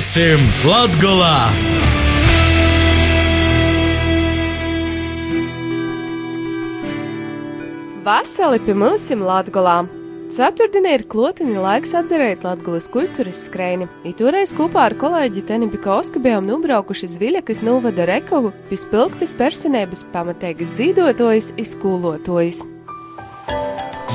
Būsim Latgolā! Vasali pie mums Latgolā! Ceturtdienā ir klotini laiks atdarīt Latvijas kultūras skrēni. Toreiz kopā ar kolēģi Tenibika Oska bijām nobraukuši Zviļa, kas novada Rekovu, piespilgtas personības pamatēgas dzīvotojas, izskolotojas.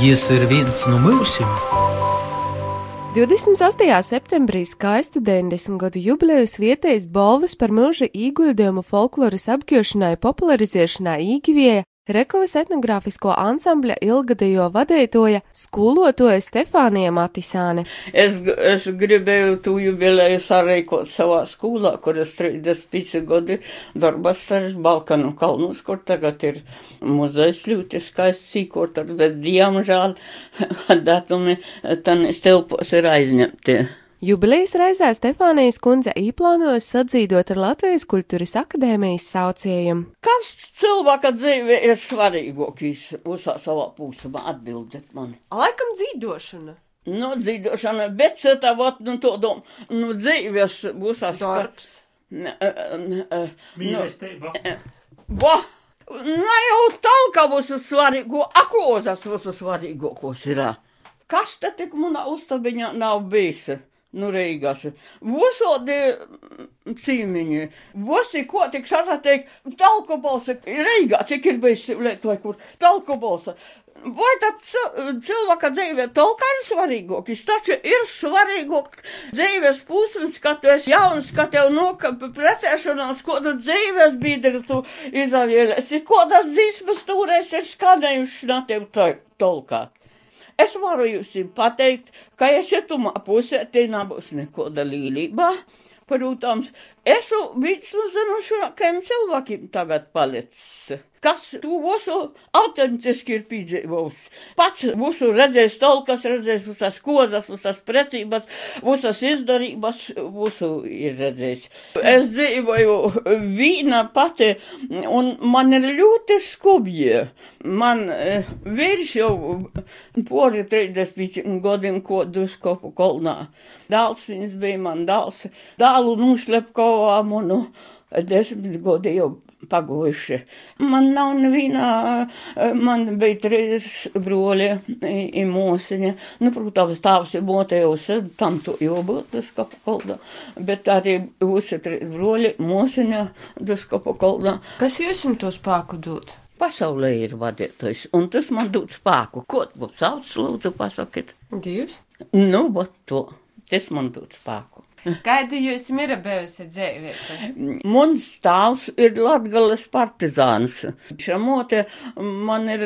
Jis ir viens no mūsim! 28. septembrī skaistu 90 gadu jubilejas vietējas balvas par mūža ieguldījumu folkloras apgūšanai, popularizēšanai īgivieja Rekovas etnogrāfisko ansambļa ilgadējo vadītoja skolotoja Stefānija Matisāne. Es, es gribēju tu jubileju sarīkot savā skolā, kur es 35 gadi darbas ar Balkanu kalnus, kur tagad ir muzejs ļoti skaists sīkot, bet diemžēl datumi tan stilpos ir aizņemti. Jubilejas reizē Stefānijas kundze īplānoja sadzīdot ar Latvijas kultūras akadēmijas saucējumu. Kas cilvēka dzīve ir svarīgākais visā savā pusē? Atbildiet man. Laikam dzīdošana. Nu, dzīvošana, bet cita vot, nu, to, nu, dzīves būs darbs. Mīlestība. Bo! Na jau talka būs svarīgo, akozas būs svarīgākos ir. Kas te tik manā uztabiņā nav bijis? Nu, Reigas. Vosodi cīmiņi, vosi, ko tik sasatiek, talkobalsa, Reigā, cik ir bijis Lietuvai, kur talkobalsa. Vai tad cilvēka dzīve tolkā ir svarīgākais? Taču ir svarīgāk dzīves pusmas, ka tu esi jauns, ka tev nokāpa precēšanās, ko tu dzīves biedri tu izavielēsi, ko tas dzīsmas tūrēs ir skanējuši na tev tolkā. Es varu jums pateikt, ka esat tumā pusē, te nebūs nekoda līnija. Protams, esmu bijis uz zinošākajiem cilvēkiem tagad palicis. Kas to visu autentiski ir piedzīvojis. Pats visu redzējis tolkas, redzējis visas kozas, visas precības, visas izdarības, visu ir redzējis. Es dzīvoju vīna pati, un man ir ļoti skubji. Man eh, vīrs jau pori 35 gadiem kodus kopu kolnā. Dāls viņas bija man dāls. Dālu nuslepkovā manu desmit gadi jau pagojuši. Man nav nevienā, man bija trīs broļi un mūsiņa. Nu, protams, tāvs ir motējus, tam to jau būtu skapu koldā, bet arī visi trīs broļi mūsiņa skapu koldā. Kas jums to spēku dod? Pasaulē ir vadītājs, un tas man dod spēku. Ko tu sauc, lūdzu, pasakiet? Dievs? Nu, vat to. Tas man dod spēku. Kāda jūs ir bijusi dzīvē? Mans stāvs ir Latgales partizāns. Šamote man ir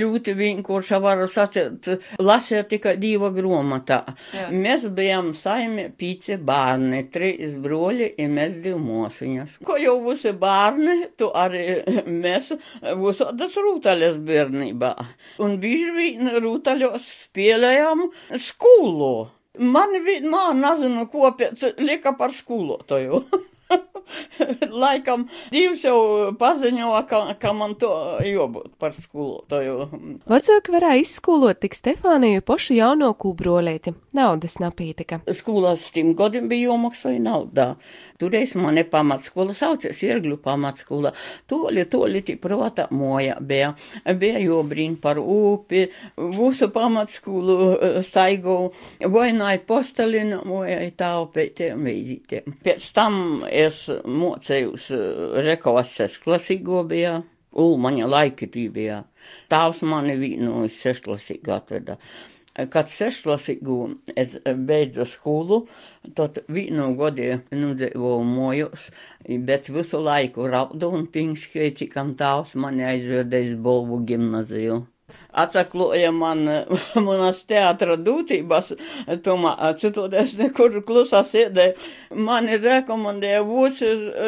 ļoti vienkārši varu sacīt, lasīja tikai diva gromata. Jā. Mēs bijām saimi pīci bērni, trīs broļi un mēs divi mosiņas. Ko jau visi bērni, tu arī mēs visodas rūtaļas bērnībā. Un bieži vien rūtaļos spēlējām skolu. Man vienmēr nezinu, ko pēc lika par skolotāju. Laikam divs jau paziņoja, ka, ka man to jābūt par skolotāju. Vecāki varēja izskolot tik Stefāniju pašu jauno kūbrolēti. Naudas napītika. Skolās tiem gadiem bija jomaksāja naudā. Toreiz mani pamatskola saucas Iergļu pamatskola. Toli, toli tik prota moja bija. Bija jobrīn par upi, visu pamatskolu staigau, vainai postalinu, mojai taupētiem vīzītiem. Pēc tam es mocējos rekovases klasīgo bija. Ulmaņa laikitībā. Tāvs mani vīnu sešklasīgi atveda. Kad sešklasīgu es beidzu skolu, tad vienu gadu nudzīvoju mojos, bet visu laiku raudu un piņškēju, cikam tāvs mani aizvedējis Bolvu gimnaziju atsakloja man manas teātra dūtības, tomā citoties nekur klusā sēdē. Mani rekomendēja būs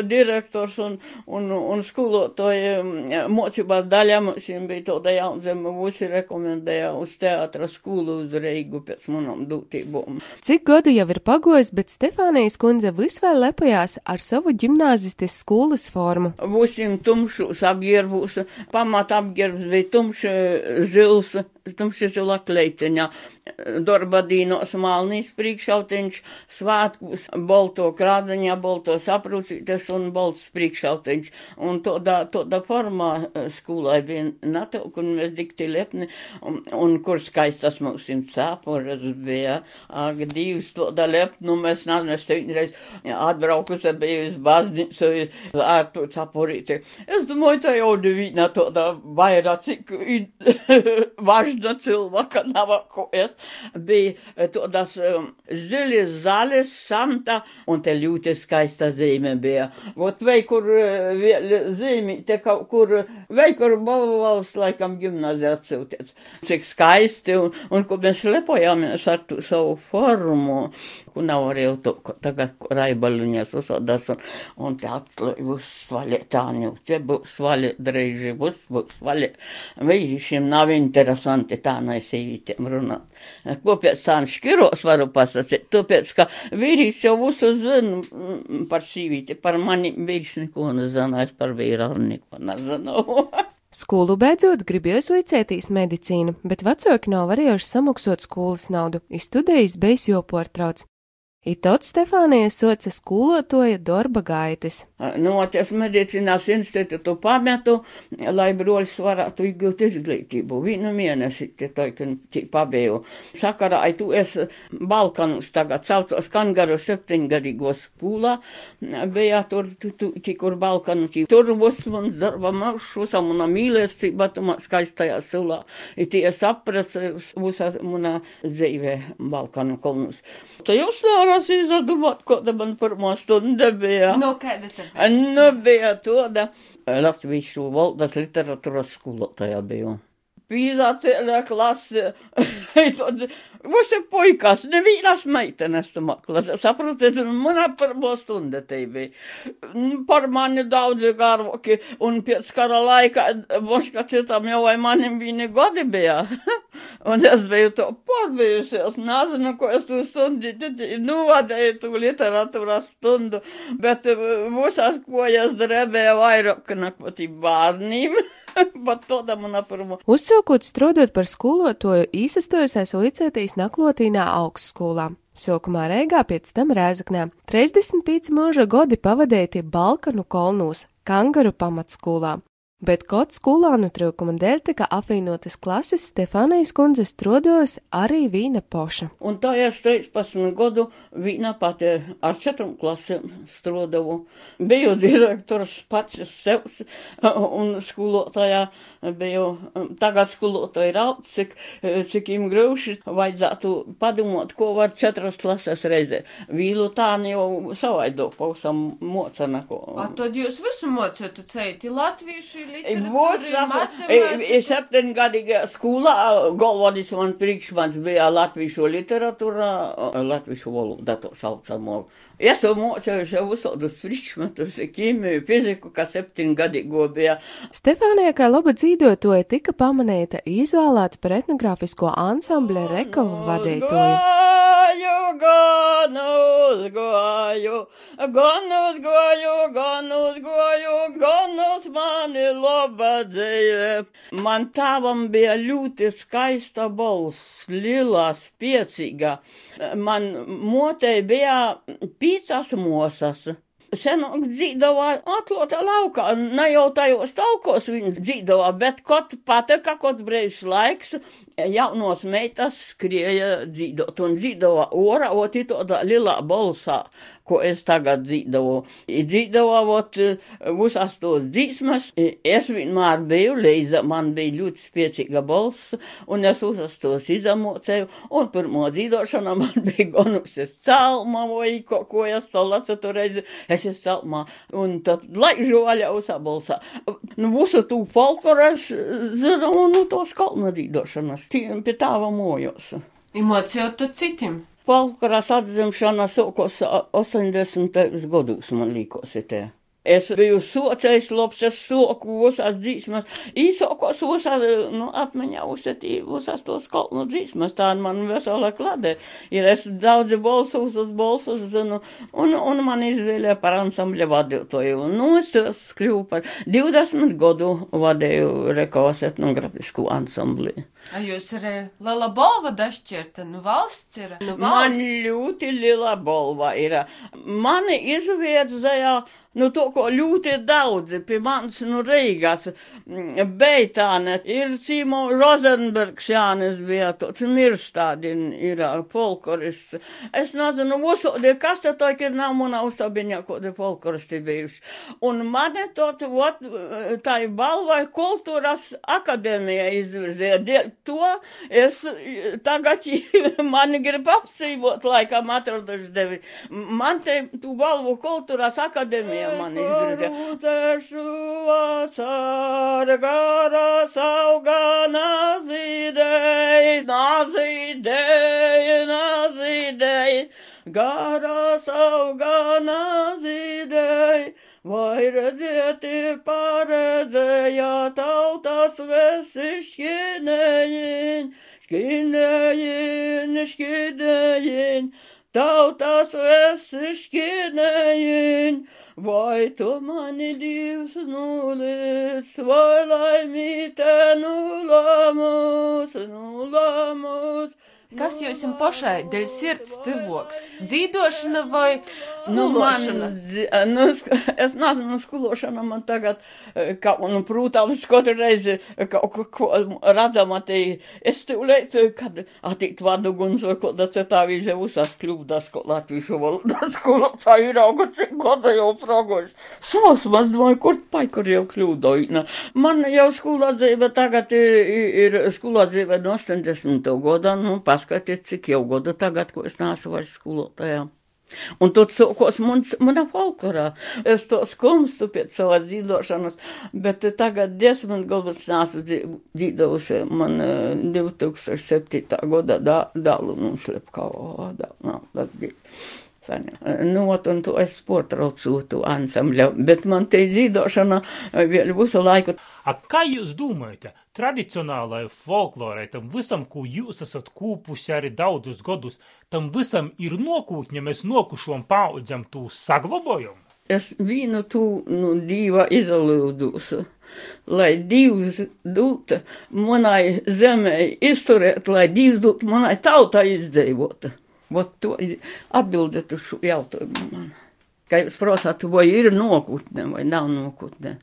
direktors un, un, un skolotāji mocībās daļā mums bija tāda jaunzeme, būsi rekomendēja uz teātra skolu uz Reigu pēc manam dūtībām. Cik gadu jau ir pagojis, bet Stefānijas kundze visvēl lepojās ar savu ģimnāzistes skolas formu. Būsim tumšus apģērbus, pamat apģērbs bija tumšs Joseph tumši zila kleitiņa, darba dīnos malnīs priekšautiņš, svētkus, bolto krādaņā, bolto saprūcītes un bolts priekšautiņš. Un to da formā eh, skolai bija NATO, kur mēs dikti lepni, un, un kur skaistas mums simt sāporas bija, ag, divas to da lepni, nu mēs nezinu, es vienreiz atbraukusi biju uz baznīcu, ar to saporīti. Es domāju, tā jau divīna to da vairāk, cik važna cilvēka nav, ko es bija todas um, ziļas zales, santa, un te ļoti skaista zīme bija. Vot vei, kur zīme, te kaut kur, vei, kur balvals, laikam, gimnazija atsūties. Cik skaisti, un, un kur mēs lepojāmies ar tu savu formu, kur nav arī to, tagad raibaluņas uzsādas, un, un te atslēj būs svaļē tāņu, te būs svaļē dreiži, būs, būs svaļē. Vīrišiem nav interesanti tā naisīvītiem runāt. Ko pēc tām škiros varu pasakīt, tāpēc, ka vīrīs jau visu zina par sīvīti, par mani vīrs neko nezina, es par vīru arī neko nezinu. Skolu beidzot gribējis vicētīs medicīnu, bet vecāki nav varējuši samaksāt skolas naudu, izstudējis beigas joportrauc. Itot Stefānija soca skolotoja darba gaitas. Noties nu, medicīnās institūtu pametu, lai broļs varētu iegūt izglītību. Vienu mēnesi te ka pabēju. Sakarā, ai tu es Balkanus tagad saucos Kangaru septiņgadīgo skolā, bija tur, tu, tu, kur Balkanu, tur būs mums darba maršus, un mana mīlestība, tu man skaistajā sulā. I tie sapras, būs mana dzīve Balkanu kolnus. Tu jūs lāra es izdomāju, kāda man pirmā stunda bija. No kāda tad? Bija? Nu, bija tāda latviešu valodas literatūras skolotāja bija. Pīzācēlē klase, Mums ir puikas, nevienas meitenes tu maklas. Saprotiet, manā pirmā stunda te bija. Par mani daudzi garvoki, un pēc kara laika, moška citam jau vai manim viņi godi bija. un es biju to porbijusies, nezinu, ko es tu stundi, nuvadēju tu literatūras stundu, bet visās kojas drebēja vairāk nekot bārnīm. Bet to da man aprumu. Uzcaukot strādot par skolotoju, īsastojasies Licētīs naklotīnā augstskolā. Sākumā Rēgā, pēc tam Rēzaknē. 35 mūža godi pavadīti Balkanu kolnūs, Kangaru pamatskolā bet kaut skolānu trūkuma dēļ tika apvienotas klases Stefānijas kundzes trodos arī vīna poša. Un tā es 13 gadu vīna pati ar četrām klasēm strodavu. Biju direktors pats sevs un skolotājā biju, tagad skolotāji raud, cik, cik im grūši vajadzētu padomot, ko var četras klases reizē. Vīlu tā jau savaido pausam mocana. Ko. A tad jūs visu mocētu ceiti latvieši? Būs, septiņgadīgā skolā galvenais man priekšmats bija latviešu literatūra, latviešu valoda to saucamo. Es jau mocējuši jau visādus priekšmetus, ķīmiju, fiziku, kā septiņgadīgo bija. Stefānija kā laba dzīvotoja tika pamanīta izvēlēta par etnogrāfisko ansambļa Rekovu vadītoju. Gāju, gan uzgāju, gan uzgāju, gan uzgāju, gan uz mani laba dzīve. Man tāvam bija ļoti skaista balss, lila, spiecīga. Man motei bija piecas mosas. Senāk dzīvoja atklātā laukā, ne jau tajos taukos viņas dzīvoja, bet kaut patika, kaut brīvs laiks, jaunos meitas skrieja dzīvot un dzīvoja ora, oti tādā lielā bolsā, ko es tagad dzīvoju. Dzīvojot visas tos dzīsmas, es vienmēr biju līdzi, man bija ļoti spēcīga balss, un es visas tos izamocēju, un pirmo dzīvošana man bija gonusies celma vai ko, ko es to lacu tur reizi, es esmu celmā, un tad laižu vaļā visā balsā. Nu, visu tū folkloras zinu, un nu, tos kalna dzīvošanas, pie tāva mojos. Emocijot citim. Folkloras atzimšana sākos 80. gados, man liekas, te. Es biju sociais labs, es soku visās dzīsmas. Īsākos visās, nu, atmiņā uzsetī visās tos kalnu dzīsmas. Tā man vesela klade. Ir es daudzi balsus uz balsus zinu, un, un man izvēlēja par ansambļa vadītoju. Nu, es kļuvu par 20 gadu vadēju rekos etnografisku ansambli. A jūs arī liela balva dašķirta, nu valsts ir? Nu valsts. Man ļoti liela balva ir. Mani izviedzēja Nu, to, ko ļoti daudzi pie manis, nu, Reigas, mm, Beitāne, ir Cīmo Rozenbergs Jānis bija tāds mirstādin, ir polkorists. Es nezinu, uzsodie, kas te to, ka nav manā uzsabiņā, ko te polkoristi bijuši. Un mani tot, ot, tā ir balvai kultūras akadēmija izvirzīja. Dēļ to es tagad mani grib apsīvot, laikam atraduši devi. Man te tu balvu kultūras akadēmija man izvirzīja. Rūtešu vasargara sauga nazidei, nazidei, nazidei, gara sauga nazidei. Vai redzēti paredzēja tautas vesi šķinējiņ, šķinējiņ, šķinējiņ, tautas vesi šķinējiņ. Vai tu mani divs nulis, vai laimīte nulamus, nulamus. Kas jums pašai dēļ sirds tivoks? Dzīdošana vai skološana? Nu, man, nu, es nezinu, skološana man tagad, ka, nu, protams, katru reizi kaut ko redzama, te es tūlēt, kad attīt vaduguns vai kaut tā citā vīze uzās kļūdas, ko latviešu valodas skolotāji ir auga, cik gada jau progojas. Sausmas, domāju, kur pai, kur jau kļūdoju. Man jau skolā dzīve tagad ir, ir skolā dzīve no 80. gada, nu, paskatiet, cik jau gadu tagad, ko es nāsu vairs skolotājā. Un tur sākos mana folklorā. Es to skumstu pēc savas dzīvošanas, bet tagad desmit gadus nāsu dzīvojusi man 2007. gada dālu mums lepkavo. Nu, un to es potraucu to ansambļu, bet man te dzīvošana vēl visu laiku. A kā jūs domājat, tradicionālai folklorai, tam visam, ko jūs esat kūpusi arī daudzus gadus, tam visam ir nokūtņa, mēs nokušom paudzēm tū saglabājam? Es vienu tu nu, divu izlūdus, lai divs dūta manai zemē izturēt, lai divs dūta manai tautai izdzīvota. Vot to atbildet uz šo jautājumu man. Kā jūs prasāt, vai ir nokutne vai nav nokutne?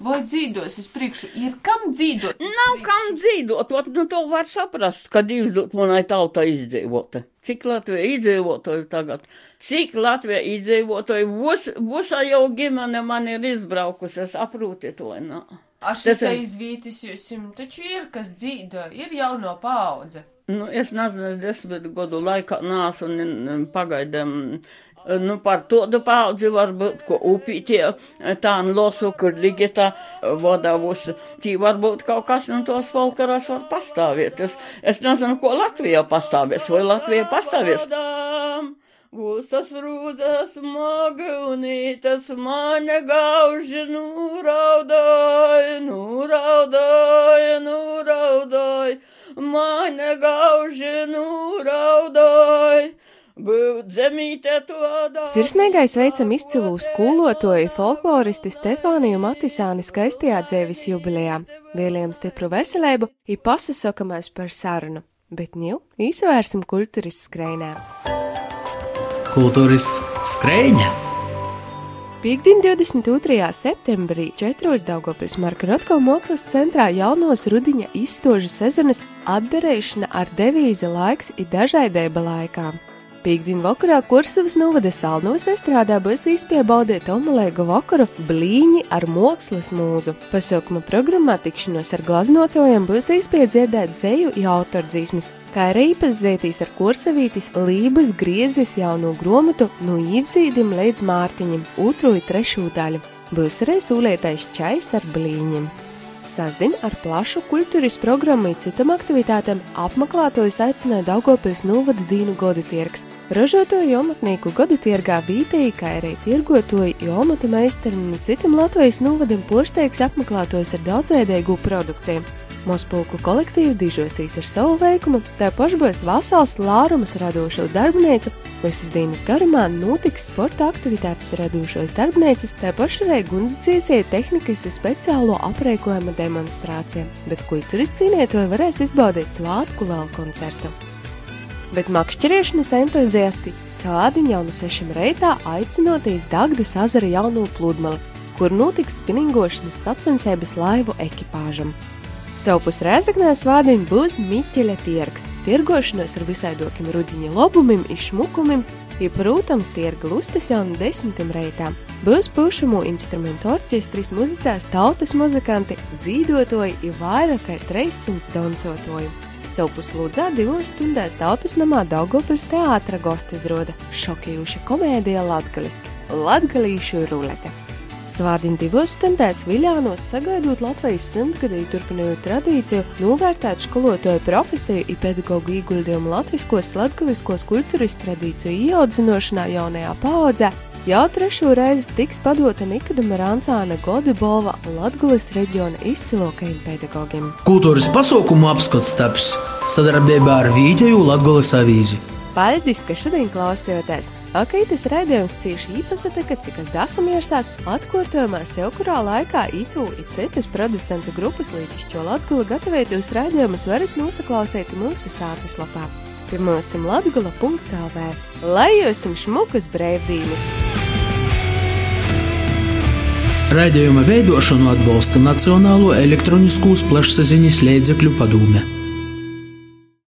Vai dzīvos uz priekšu, ir kam dzīvot? Nav kam dzīvot, ot, nu to var saprast, ka dzīvot manai tautai izdzīvota. Cik Latvija izdzīvotāju tagad, cik Latvija izdzīvotāju, būs, būs jau ģimene man ir izbraukusi, es aprūti to, nā. Aš tā izvītis jūs, taču ir, kas dzīvo, ir jauno paudze. Nu, es nezinu, es desmit gadu laikā nāsu un pagaidām. Nu, par tādu paudzi varbūt, ko upītie tā losu, kur ligita vadavus, tī varbūt kaut kas no tos folkloras var pastāvēt. Es, es nezinu, ko Latvijā pastāvēs, vai Latvijā pastāvēs. Būsas rūdas magunītas mane gauži mane gauži nūraudāja. Sirsnīgai sveicam izcilu skolotoju folkloristi Stefāniju Matisāni skaistajā dzēvis jubilejā. Vēlējam stipru veselību, ir pasasokamais par sarunu, bet ņu īsvērsim kultūras skrējnē. Kultūras skrējņa! Piektdien, 22. septembrī, 4. Daugopils Marka Rotko mākslas centrā jaunos rudiņa izstožu sezonas atdarēšana ar devīzi laiks ir dažādība laikā. Pīkdienu vakarā Kursavas novada Salnovas estrādā būs izpiebaudīt omulēgu vakaru blīņi ar mākslas mūzu. Pasaukuma programmā tikšanos ar glaznotojiem būs izpiedziedēt dzēju jautardzīs, kā arī iepazīstīs ar kursavītis Lības griezes jauno gromatu no īvzīdim līdz mārtiņam, otro un trešo daļu. Būs arī sūlētais čais ar blīņiem. Sasdien ar plašu kultūras programmu un citām aktivitātēm apmeklētājus aicināja Daugopils novada Dīnu Godi tirgs. Ražotāju jomatnieku gada tirgā vītēji, kā arī tirgotoju jomatu meistari un citam Latvijas novadam porsteigs apmeklētojs ar daudzveidīgu produkciju. Mospulku kolektīvu dižosīs ar savu veikumu, tā pašbos vasals lārumas radošo darbnīcu, visas dienas garumā notiks sporta aktivitātes radošos darbnīcas, tā pašai gundzicīsie tehnikas speciālo apreikojuma demonstrācija, bet kultūras cīnītoji varēs izbaudīt svātku vēl koncertu. Bet makšķeriešanas entuziasti sādiņu jau no sešiem reitā aicinotīs Dagdas azara jauno pludmali, kur notiks spinningošanas sacensības laivu ekipāžam. Savpus Rēzaknē svādiņ būs Miķeļa tirgs, tirgošanos ar visaidokiem rudiņa lobumim, izšmukumim, ja, protams, tirga lustas jau no desmitiem reitām. Būs pušumu instrumentu orķestris, muzicēs tautas muzikanti, dzīvotoji, ir vairāk kā 300 dancotoju. Savpus lūdzā divos stundās tautas namā Daugopils teātra gosti izroda šokējuša komēdija latgaliski – Latgalīšu rulete. Svādiņu divos stundās Viļānos sagaidot Latvijas simtgadīju turpinot tradīciju, novērtēt skolotāju profesiju un pedagoģu ieguldījumu latviskos, latgaliskos kultūras tradīciju ieaudzinošanā jaunajā paaudzē, jau trešo reizi tiks padota Nikadama Rancāna Godibova Latgulis reģiona izcilokajiem pedagogiem. Kultūras pasaukumu apskats taps sadarbībā ar Vīģeju Latgulis avīzi. Paldies, ka šodien klausījāties! Akītas raidījums cīši īpasateka, cik es dasam iersās, atkārtojumā sev kurā laikā itu i citus producentu grupas lītišķo Latgula gatavietos raidījumus varat nosaklausīt mūsu sātas lapā. Pie mūsim latgula.lv. Lai jūsim šmukas brīvdienas! Raidījuma veidošanu atbalsta Nacionālo elektroniskos plašsaziņas līdzekļu padome.